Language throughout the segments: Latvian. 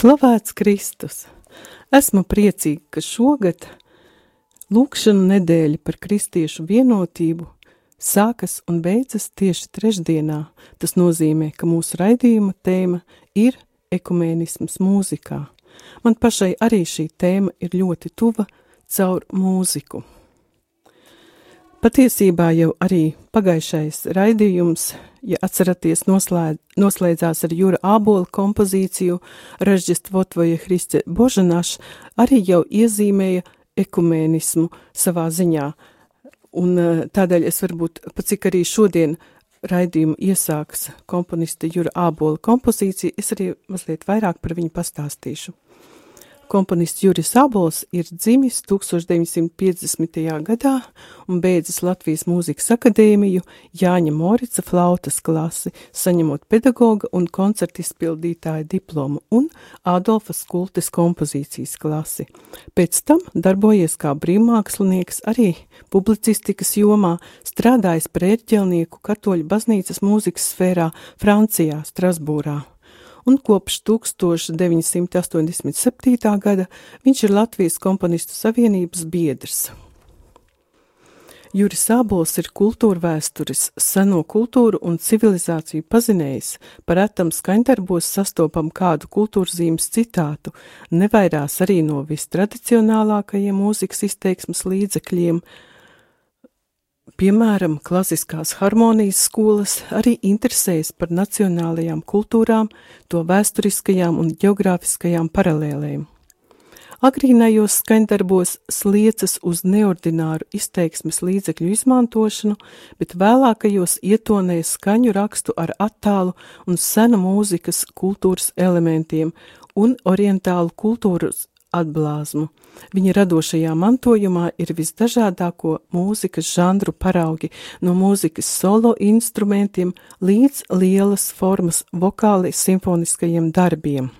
Slavēts Kristus! Esmu priecīga, ka šogad lūkšana nedēļa par kristiešu vienotību sākas un beidzas tieši trešdienā. Tas nozīmē, ka mūsu raidījuma tēma ir ekumēnisms mūzikā. Man pašai arī šī tēma ir ļoti tuva caur mūziku. Patiesībā jau arī pagājušais raidījums, ja atceraties, noslēd, noslēdzās ar Jūra Ābola kompozīciju Režģistvotvoja Hriste Božanaš, arī jau iezīmēja ekumēnismu savā ziņā. Un eh, tādēļ es varbūt, pat cik arī šodien raidījumu iesāks komponista Jūra Ābola kompozīcija, es arī mazliet vairāk par viņu pastāstīšu. Komponists Juris Abols ir dzimis 1950. gadā un beidzis Latvijas mūzikas akadēmiju Jāņa Morica flautas klasi, saņemot pedagoga un koncertizpildītāja diplomu un Adolfa Skultes kompozīcijas klasi. Pēc tam darbojies kā brīvmākslinieks arī publicistikas jomā, strādājis par ērģelnieku katoļu baznīcas mūzikas sfērā Francijā, Strasbūrā un kopš 1987. gada viņš ir Latvijas komponistu savienības biedrs. Juris Ābols ir kultūra vēstures, seno kultūru un civilizāciju pazinējis, par etam skaņdarbos sastopam kādu kultūrzīmes citātu, nevairās arī no vistradicionālākajiem mūzikas izteiksmes līdzekļiem, Piemēram, klasiskās harmonijas skolas arī interesējas par nacionālajām kultūrām, to vēsturiskajām un geogrāfiskajām paralēlēm. Agrīnajos skaņdarbos sliecas uz neordināru izteiksmes līdzekļu izmantošanu, bet vēlākajos ietonēja skaņu rakstu ar attālu un senu mūzikas kultūras elementiem un orientālu kultūras atblāzmu. Viņa radošajā mantojumā ir visdažādāko mūzikas žanru paraugi, no mūzikas solo instrumentiem līdz lielas formas vokāli simfoniskajiem darbiem.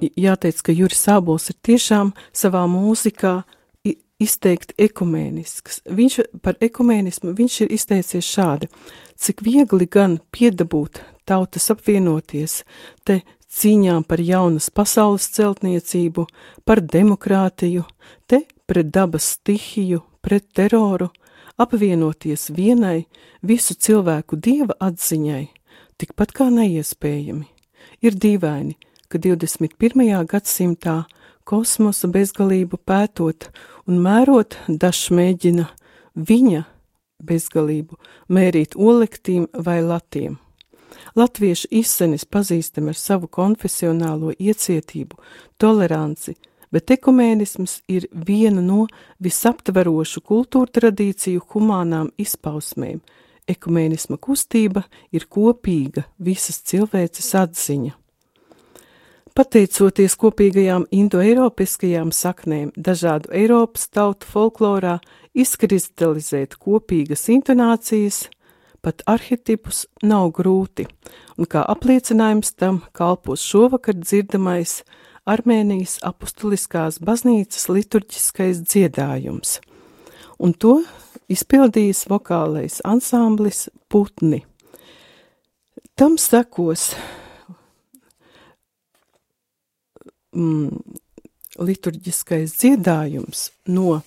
Jāteic, ka Juris Sābols ir tiešām savā mūzikā izteikti ekumēnisks. Viņš par ekumēnismu viņš ir izteicies šādi, cik viegli gan piedabūt tautas apvienoties, te cīņām par jaunas pasaules celtniecību, par demokrātiju, te pret dabas stihiju, pret teroru, apvienoties vienai visu cilvēku dieva atziņai, tikpat kā neiespējami. Ir dīvaini, ka 21. gadsimtā kosmosa bezgalību pētot un mērot, dažs mēģina viņa bezgalību mērīt olektīm vai latiem. Latvieši izsenis pazīstami ar savu konfesionālo iecietību, toleranci, bet ekumēnisms ir viena no visaptverošu kultūra tradīciju humānām izpausmēm. Ekumēnisma kustība ir kopīga visas cilvēces atziņa. Pateicoties kopīgajām indoeiropiskajām saknēm, dažādu Eiropas tautu folklorā izkristalizēt kopīgas intonācijas, pat arhetipus nav grūti, un kā apliecinājums tam kalpos šovakar dzirdamais Armēnijas apustuliskās baznīcas liturģiskais dziedājums, un to izpildījis vokālais ansamblis Putni. Tam sekos mm, liturģiskais dziedājums no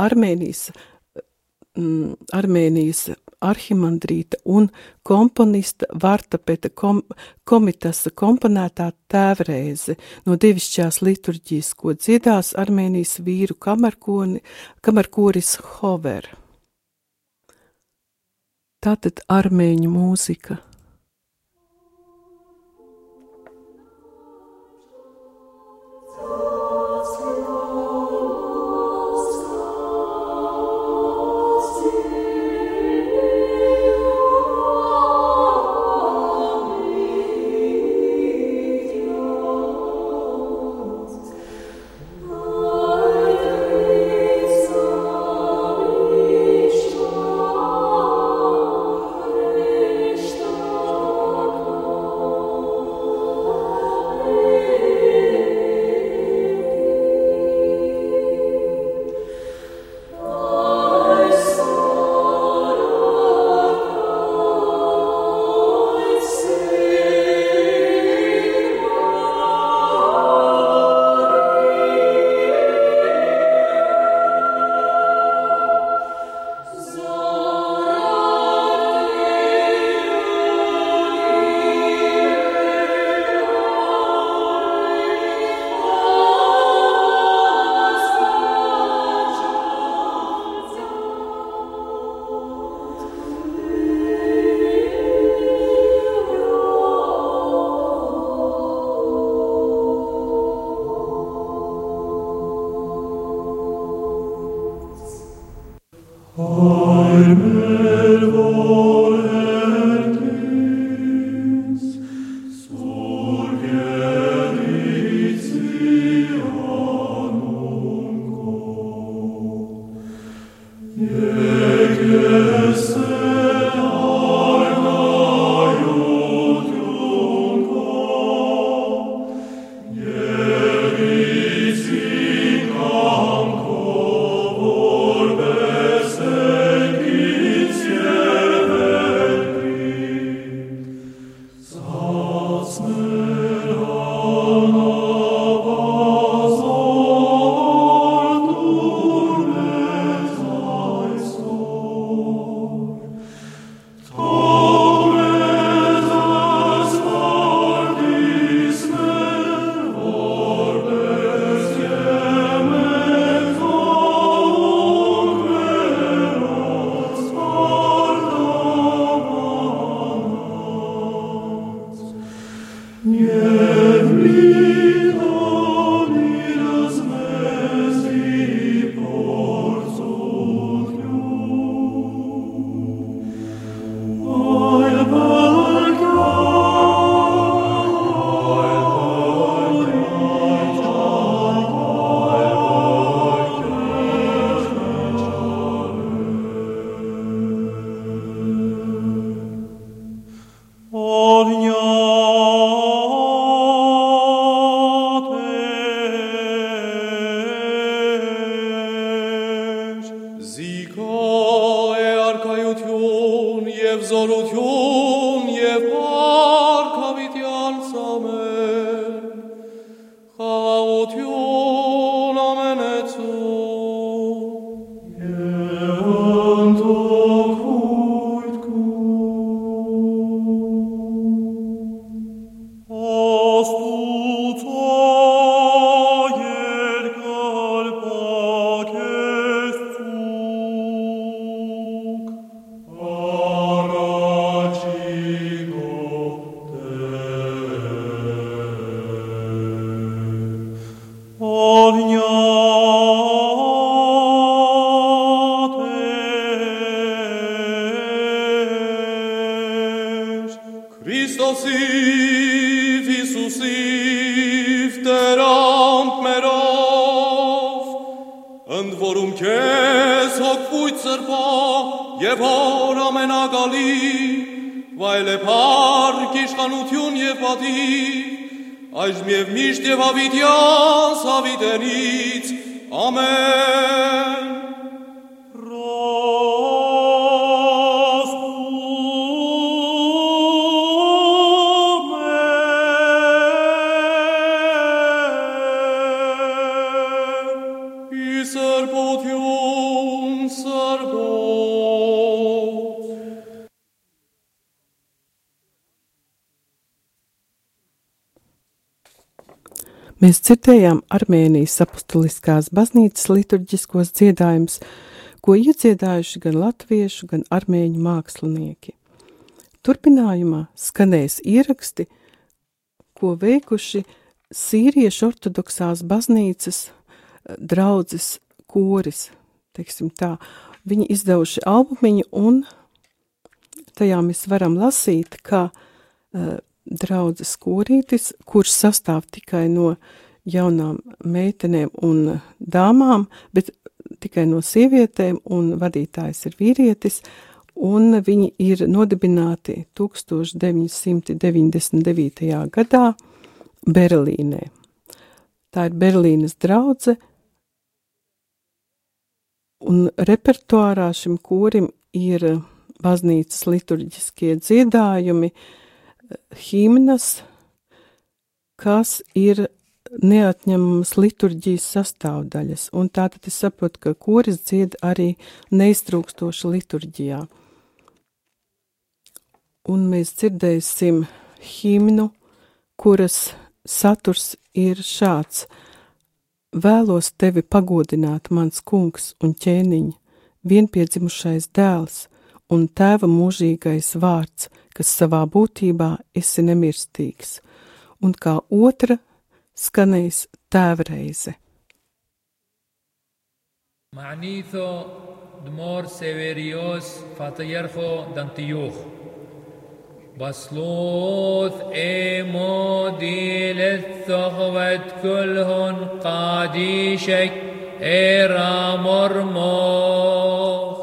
Armēnijas, mm, Armēnijas arhimandrīta un komponista Vartapeta kom, komitasa komponētā tēvrēze no devišķās liturģijas, ko dziedās Armēnijas vīru kamerkoris Hover. Tātad armēņu mūzika. Mēs dzirdējām Armēnijas apustuliskās baznīcas liturģiskos dziedājumus, ko iedziedājuši gan latviešu, gan armēņu mākslinieki. Turpinājumā skanēs ieraksti, ko veikuši sīriešu ortodoksās baznīcas eh, draudzes koris, teiksim tā. Viņi izdevuši albumiņu un tajā mēs varam lasīt, ka uh, draudzes korītis, kurš sastāv tikai no jaunām meitenēm un dāmām, bet tikai no sievietēm, un vadītājs ir vīrietis, un viņi ir nodibināti 1999. gadā Berlīnē. Tā ir Berlīnas draudze, un repertuārā šim korim ir baznīcas liturģiskie dziedājumi, uh, himnas, kas ir neatņemamas liturģijas sastāvdaļas, un tātad es saprotu, ka koris dzied arī neiztrūkstoši liturģijā. Un mēs dzirdēsim himnu, kuras saturs ir šāds: Vēlos tevi pagodināt, mans kungs un ķēniņ, vienpiedzimušais dēls un tēva mūžīgais vārds – kas savā būtībā esi nemirstīgs, un kā otra skanēs tēvreize. معنيثو دمور سيفيريوس فاتيرخو دانتيوخ بصلوث ايمودي للثغوت كلهن قاديشك ايرا مرموخ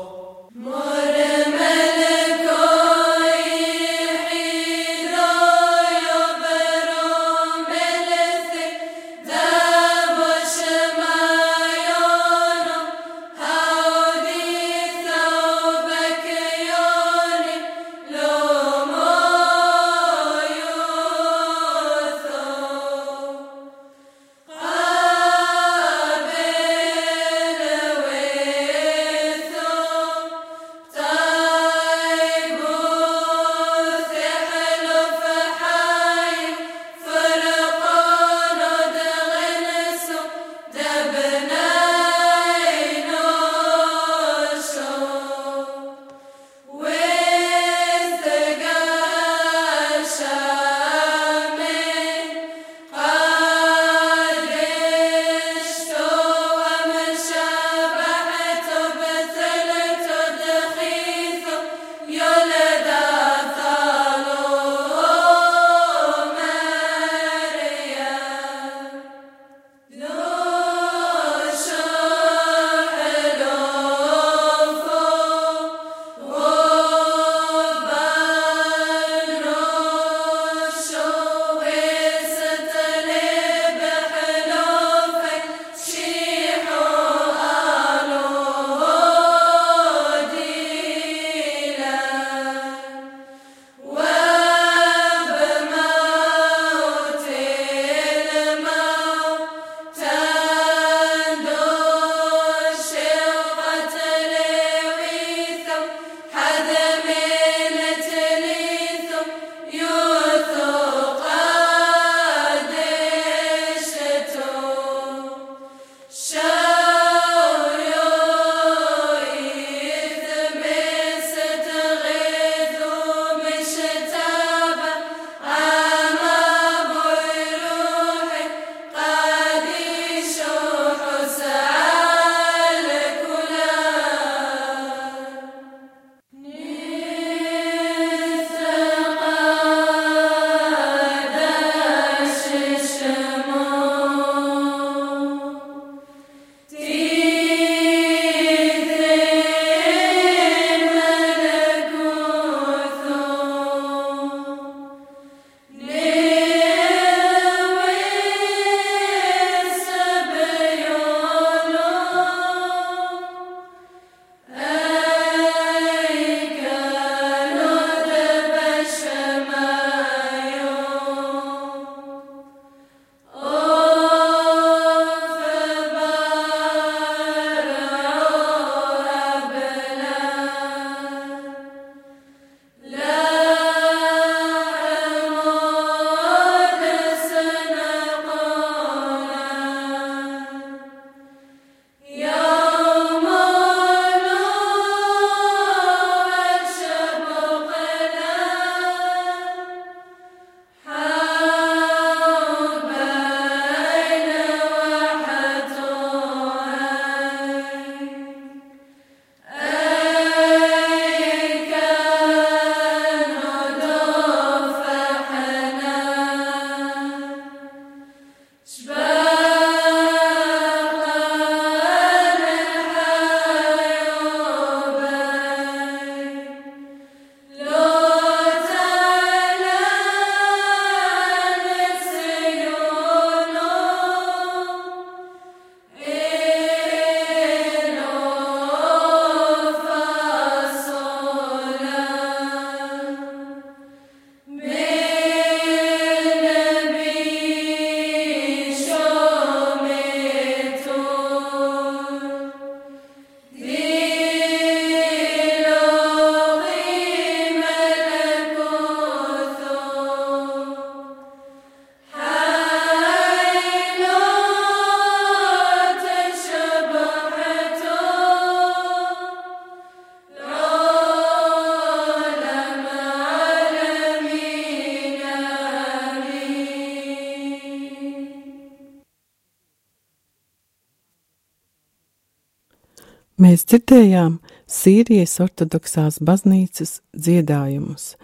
dzirdējām Sīrijas ortodoksās baznīcas dziedājumus,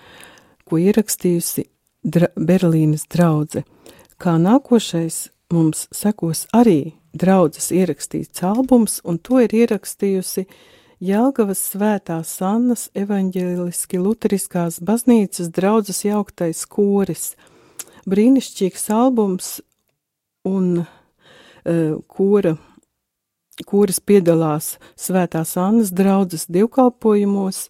ko ierakstījusi dra Berlīnas draudze. Kā nākošais mums sekos arī draudzes ierakstīts albums, un to ir ierakstījusi Jelgavas svētās Annas evaņģēliski luteriskās baznīcas draudzes jauktais koris. Brīnišķīgs albums un uh, kora kuras piedalās Svētās Annas draudzes divkalpojumos,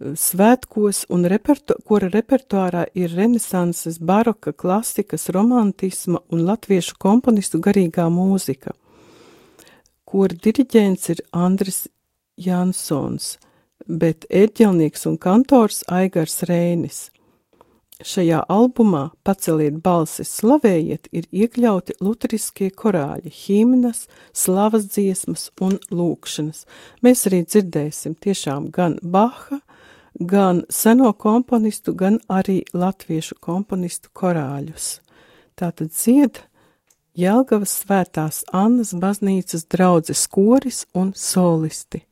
svētkos un repertu, kura repertuārā ir renesanses, baroka, klasikas, romantisma un latviešu komponistu garīgā mūzika. Kura diriģents ir Andris Jansons, bet ērģelnieks un kantors Aigars Rēnis. Šajā albumā Paceliet balsis, slavējiet ir iekļauti luteriskie korāļi, himnas, slavas dziesmas un lūkšanas. Mēs arī dzirdēsim tiešām gan Baha, gan seno komponistu, gan arī latviešu komponistu korāļus. Tātad dzied Jelgavas svētās Annas baznīcas draudzes koris un solisti.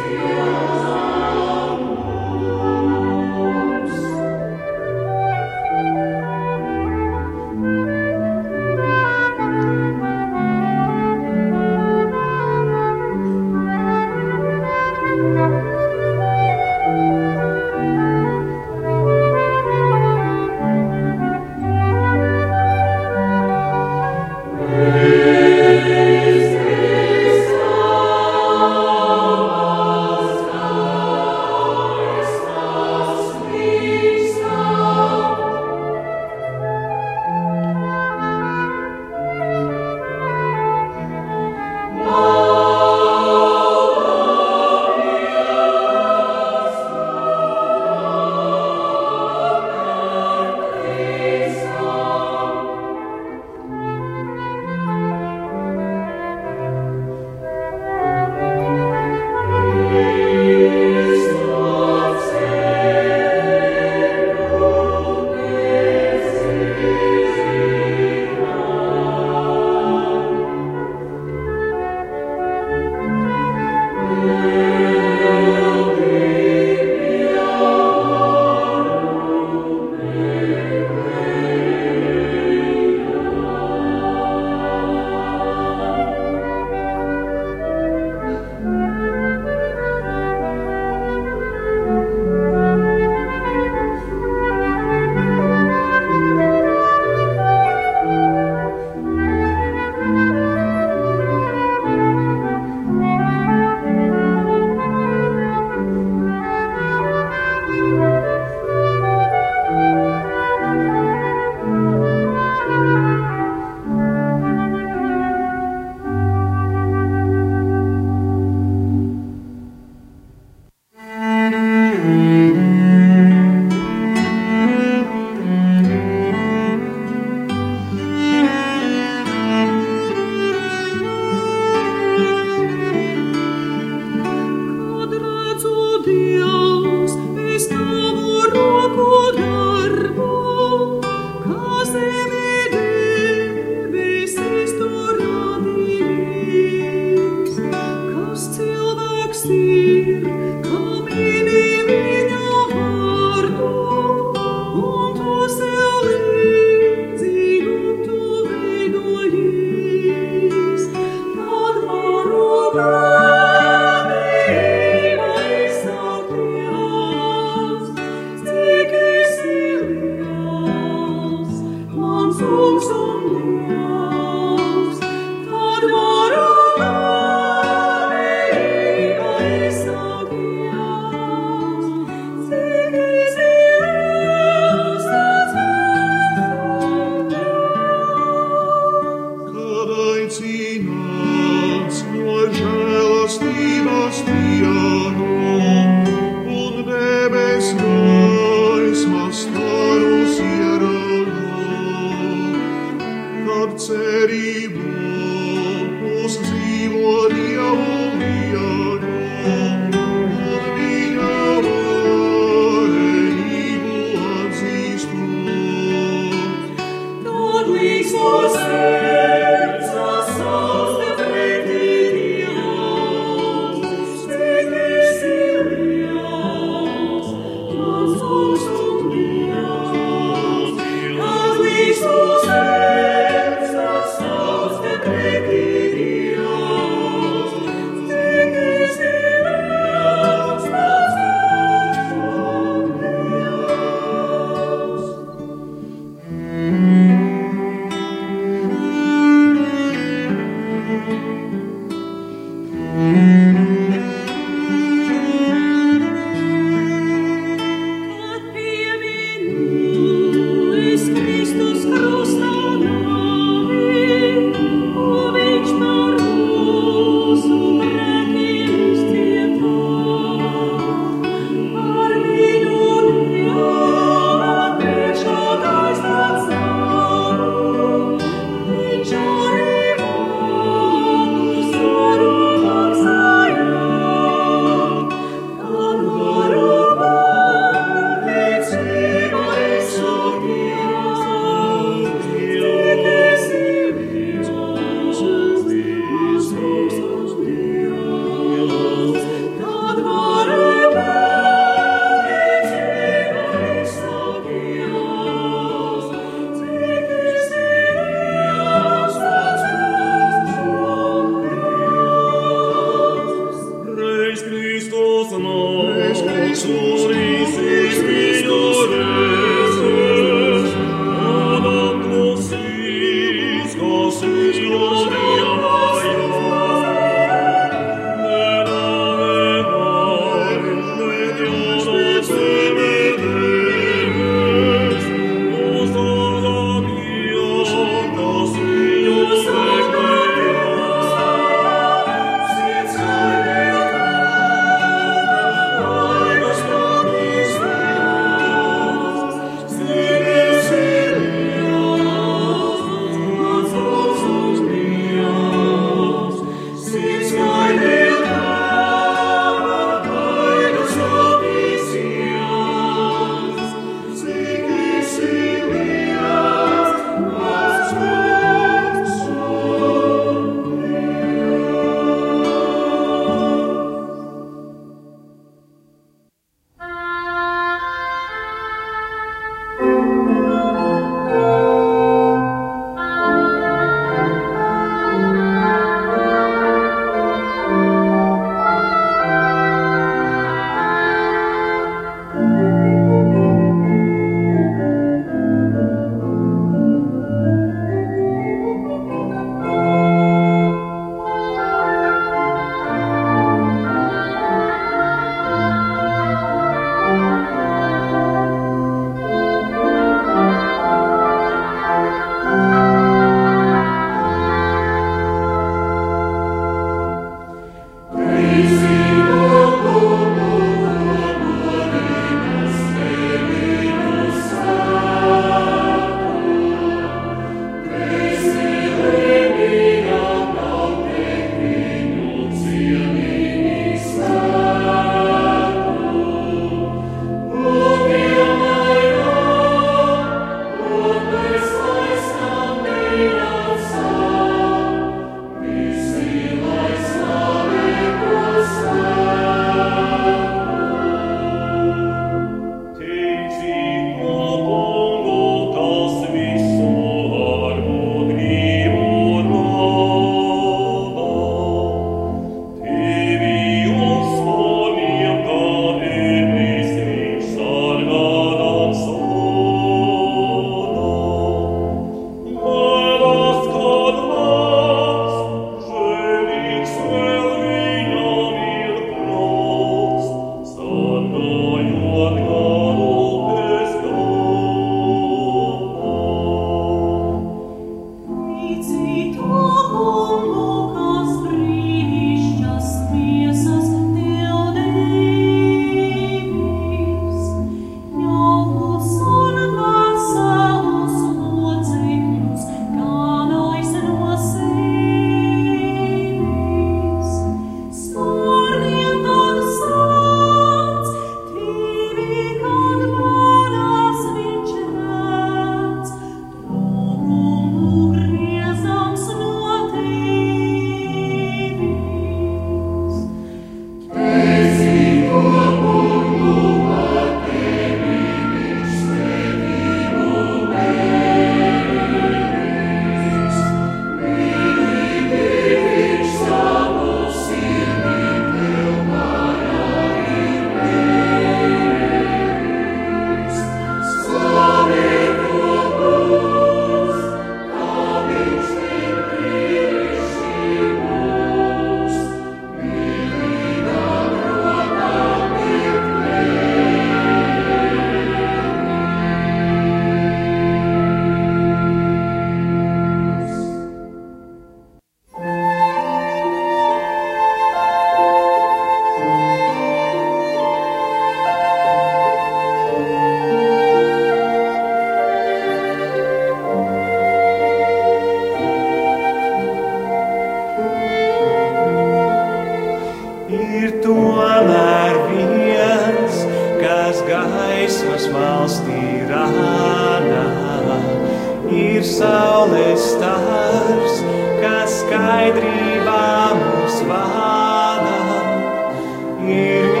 Ir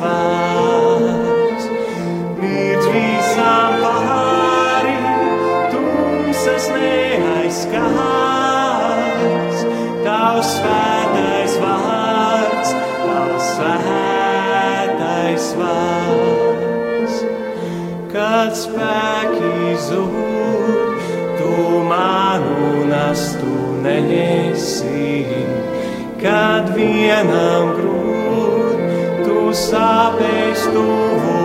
vārds. Mīdz visam pāri, tumsas neaizskars, tavs svētais vārds, tavs svētais vārds. Kad spēki zūd, tu manu nastu nesi, kad vienam grūd, tu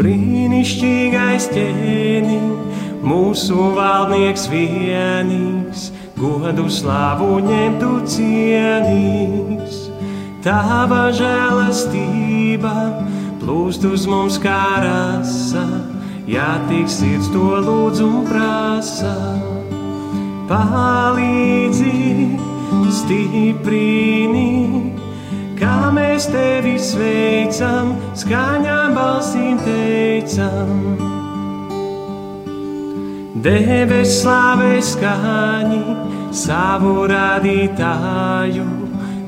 Brīnišķīgais ķēniņ, mūsu valdnieks vienīgs, godu slāvu ņemtu cienīgs. Tava žēlastība plūst uz mums kā rasa, ja tik sirds to lūdz un prasa. Palīdzi, stiprini, kā mēs tevi sveicam, skaņām balsīm teicam. Debes slavē skaņi savu radītāju,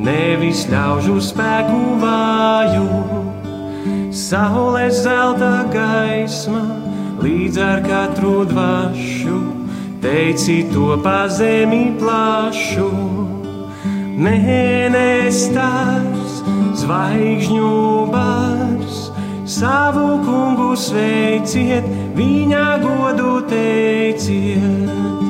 nevis ļaužu spēku vāju. Saules zelta gaisma līdz ar katru dvašu, teici to pa zemi plašu. Mēnesis stars, zvaigžņu bars, savu kungu sveiciet, viņa godu teiciet.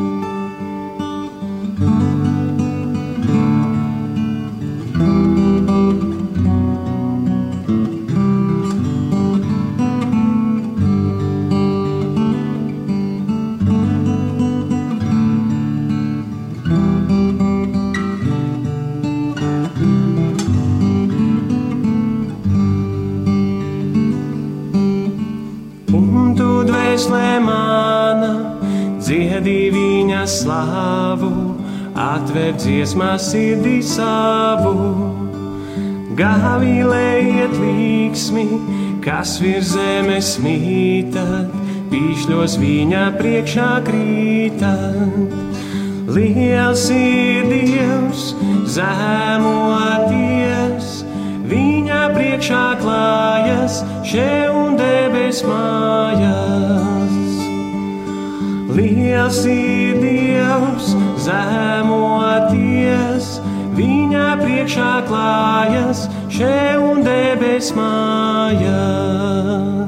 Slāvu, atver dziesmā sirdī savu. Gāvīlējiet līksmi, kas virs zemes mītat, pīšļos viņa priekšā krītat. Liels ir Dievs, zemoties, viņa priekšā klājas, še un debes mājas. Liels ir Dievs, zemoties, viņa priekšā klājas, še un debes mājas.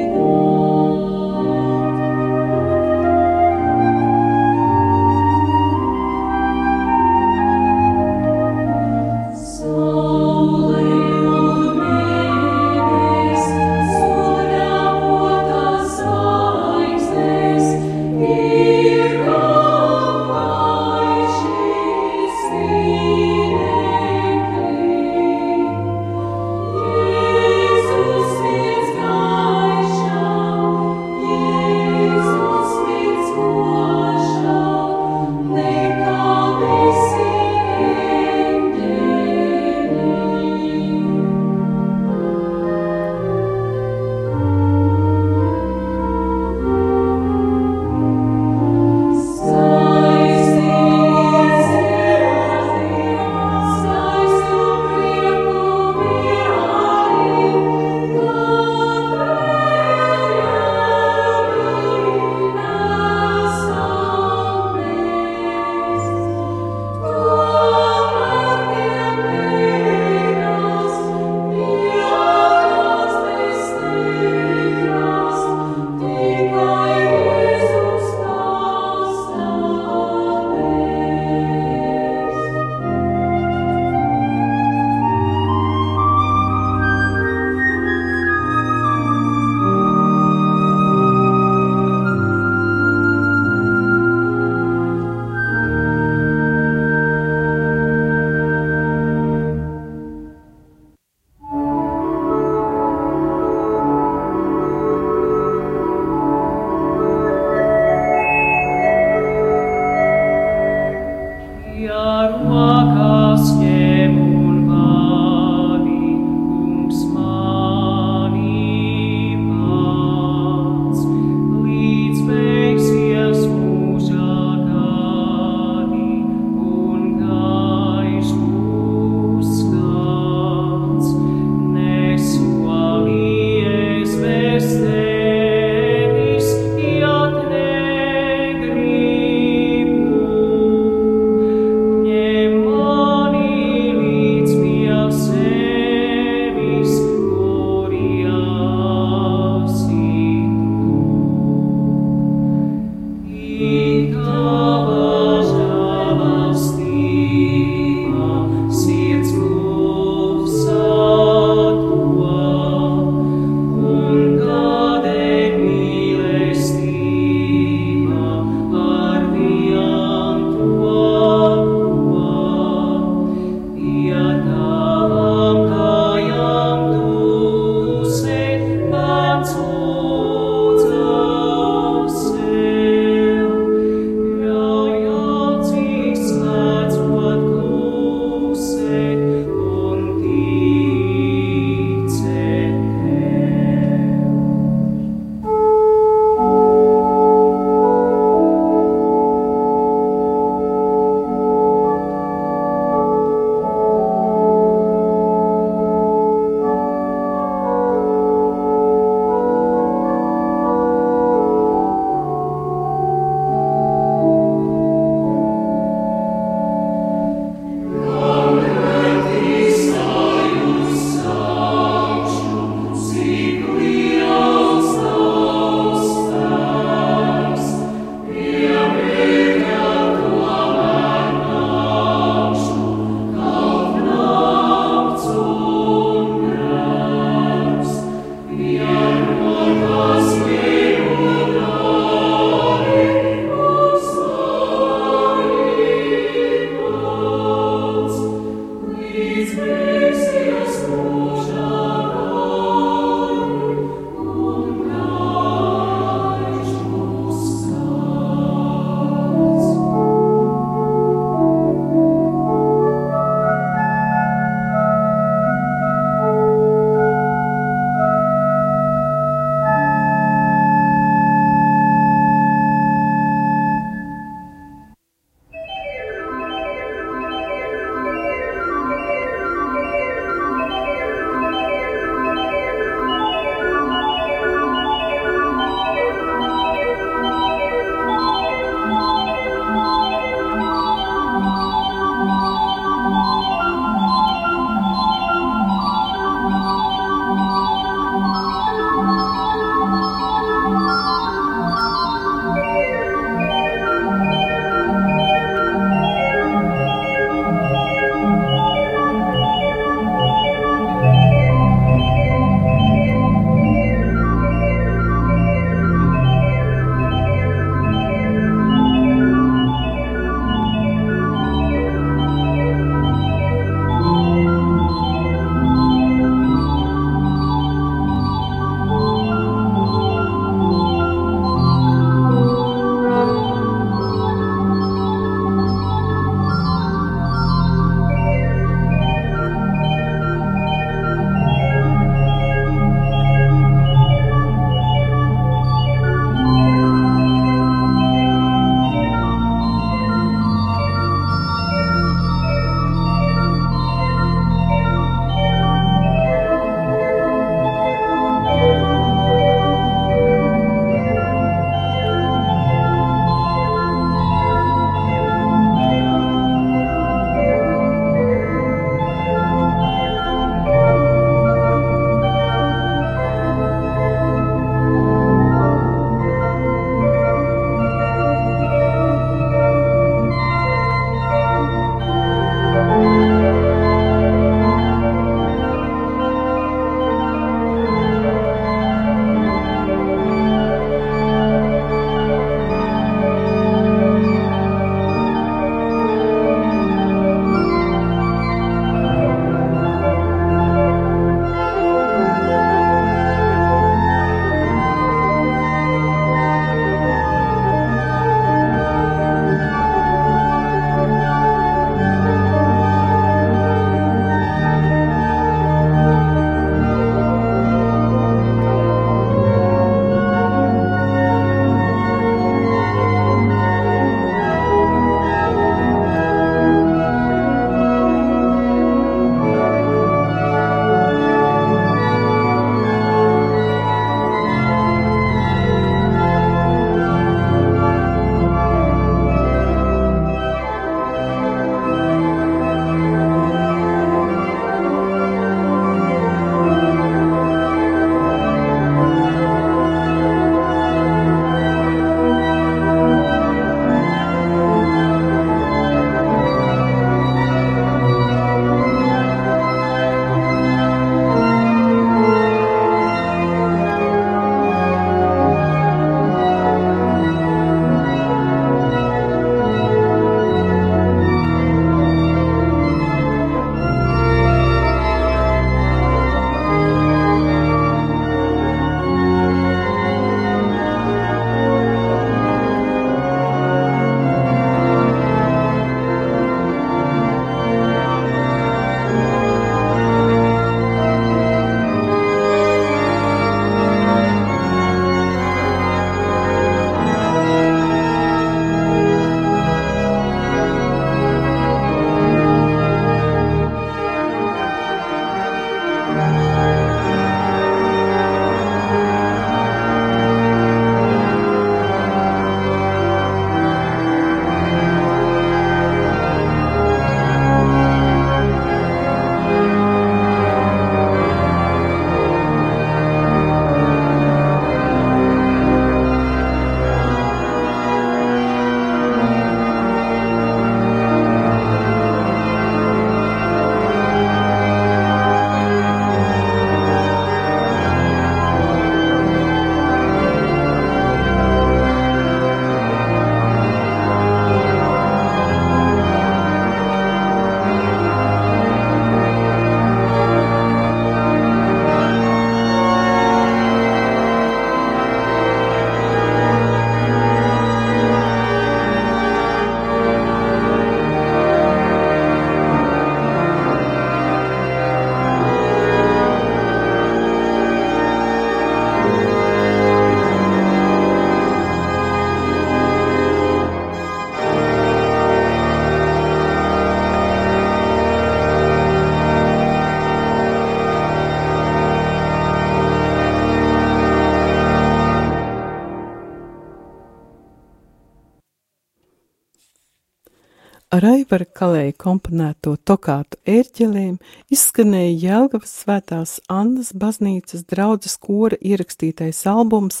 Ar Aivara Kalēja komponēto tokātu ērķelēm izskanēja Jelgavas svētās Annas baznīcas draudzes kora ierakstītais albums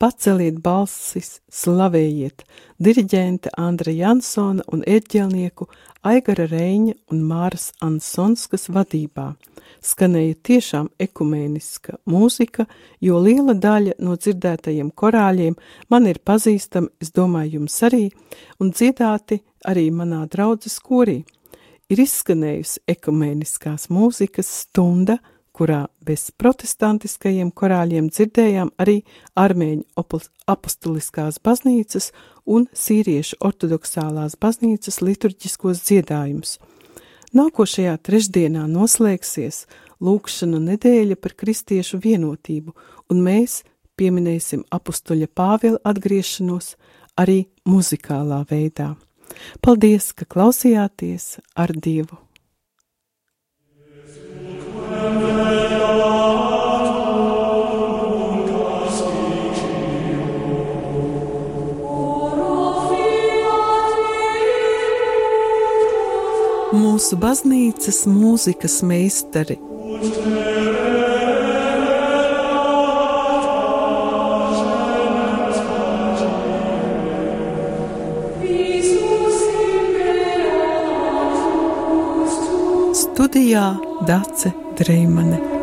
Paceliet balsis, slavējiet, diriģenta Andra Jansona un ērģelnieku Aigara Reiņa un Māras Ansonskas vadībā. Skanēja tiešām ekumēniska mūzika, jo liela daļa no dzirdētajiem korāļiem man ir pazīstama, es domāju, jums arī, un dziedāti arī manā draudzes korī. Ir izskanējusi ekumēniskās mūzikas stunda, kurā bez protestantiskajiem korāļiem dzirdējām arī armēņu apustuliskās baznīcas un sīriešu ortodoksālās baznīcas liturģiskos dziedājumus. Nākošajā trešdienā noslēgsies lūkšana nedēļa par kristiešu vienotību, un mēs pieminēsim apustuļa Pāvila atgriešanos arī muzikālā veidā. Paldies, ka klausījāties ar Dievu! Mūsu baznīcas mūzikas meistari Studijā Dace Dreimane.